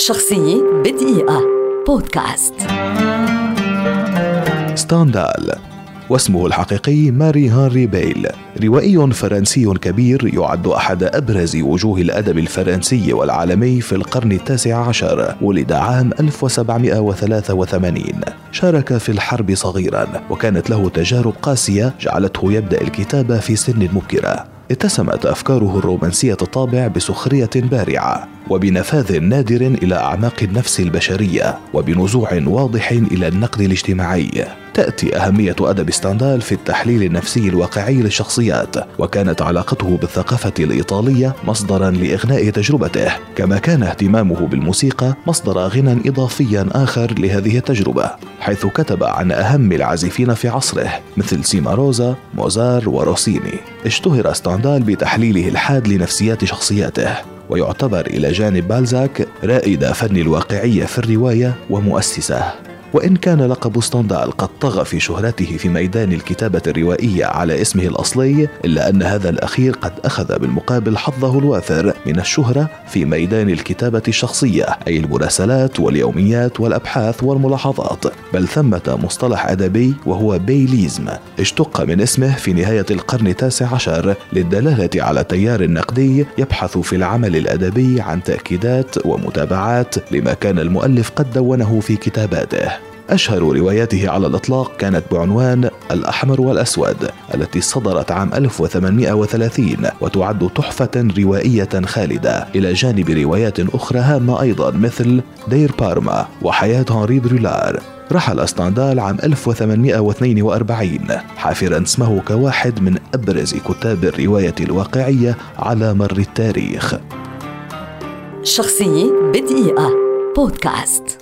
شخصية بدقيقة. بودكاست. ستاندال. واسمه الحقيقي ماري هنري بيل. روائي فرنسي كبير يعد أحد أبرز وجوه الأدب الفرنسي والعالمي في القرن التاسع عشر ولد عام 1783 شارك في الحرب صغيرا وكانت له تجارب قاسية جعلته يبدأ الكتابة في سن مبكرة. اتسمت أفكاره الرومانسية الطابع بسخرية بارعة وبنفاذ نادر إلى أعماق النفس البشرية وبنزوع واضح إلى النقد الاجتماعي. تأتي أهمية أدب ستاندال في التحليل النفسي الواقعي للشخصيات وكانت علاقته بالثقافة الإيطالية مصدرا لإغناء تجربته كما كان اهتمامه بالموسيقى مصدر غنى إضافيا آخر لهذه التجربة حيث كتب عن أهم العازفين في عصره مثل تشيماروزا وموزار وروسيني. اشتهر ستاندال بتحليله الحاد لنفسيات شخصياته ويعتبر إلى جانب بالزاك رائد فن الواقعية في الرواية ومؤسسه. وإن كان لقب ستاندال قد طغى في شهرته في ميدان الكتابة الروائية على اسمه الأصلي إلا أن هذا الأخير قد أخذ بالمقابل حظه الوافر من الشهرة في ميدان الكتابة الشخصية أي المراسلات واليوميات والأبحاث والملاحظات. بل ثمة مصطلح أدبي وهو بيليزم اشتق من اسمه في نهاية القرن التاسع عشر للدلالة على تيار نقدي يبحث في العمل الأدبي عن تأكيدات ومتابعات لما كان المؤلف قد دونه في كتاباته. أشهر رواياته على الإطلاق كانت بعنوان الأحمر والأسود التي صدرت عام 1830 وتعد تحفة روائية خالدة إلى جانب روايات أخرى هامة أيضا مثل دير بارما وحياة هنري برولار. رحل ستاندال عام 1842 حافرا اسمه كواحد من أبرز كتاب الرواية الواقعية على مر التاريخ. شخصية بدقيقة. بودكاست.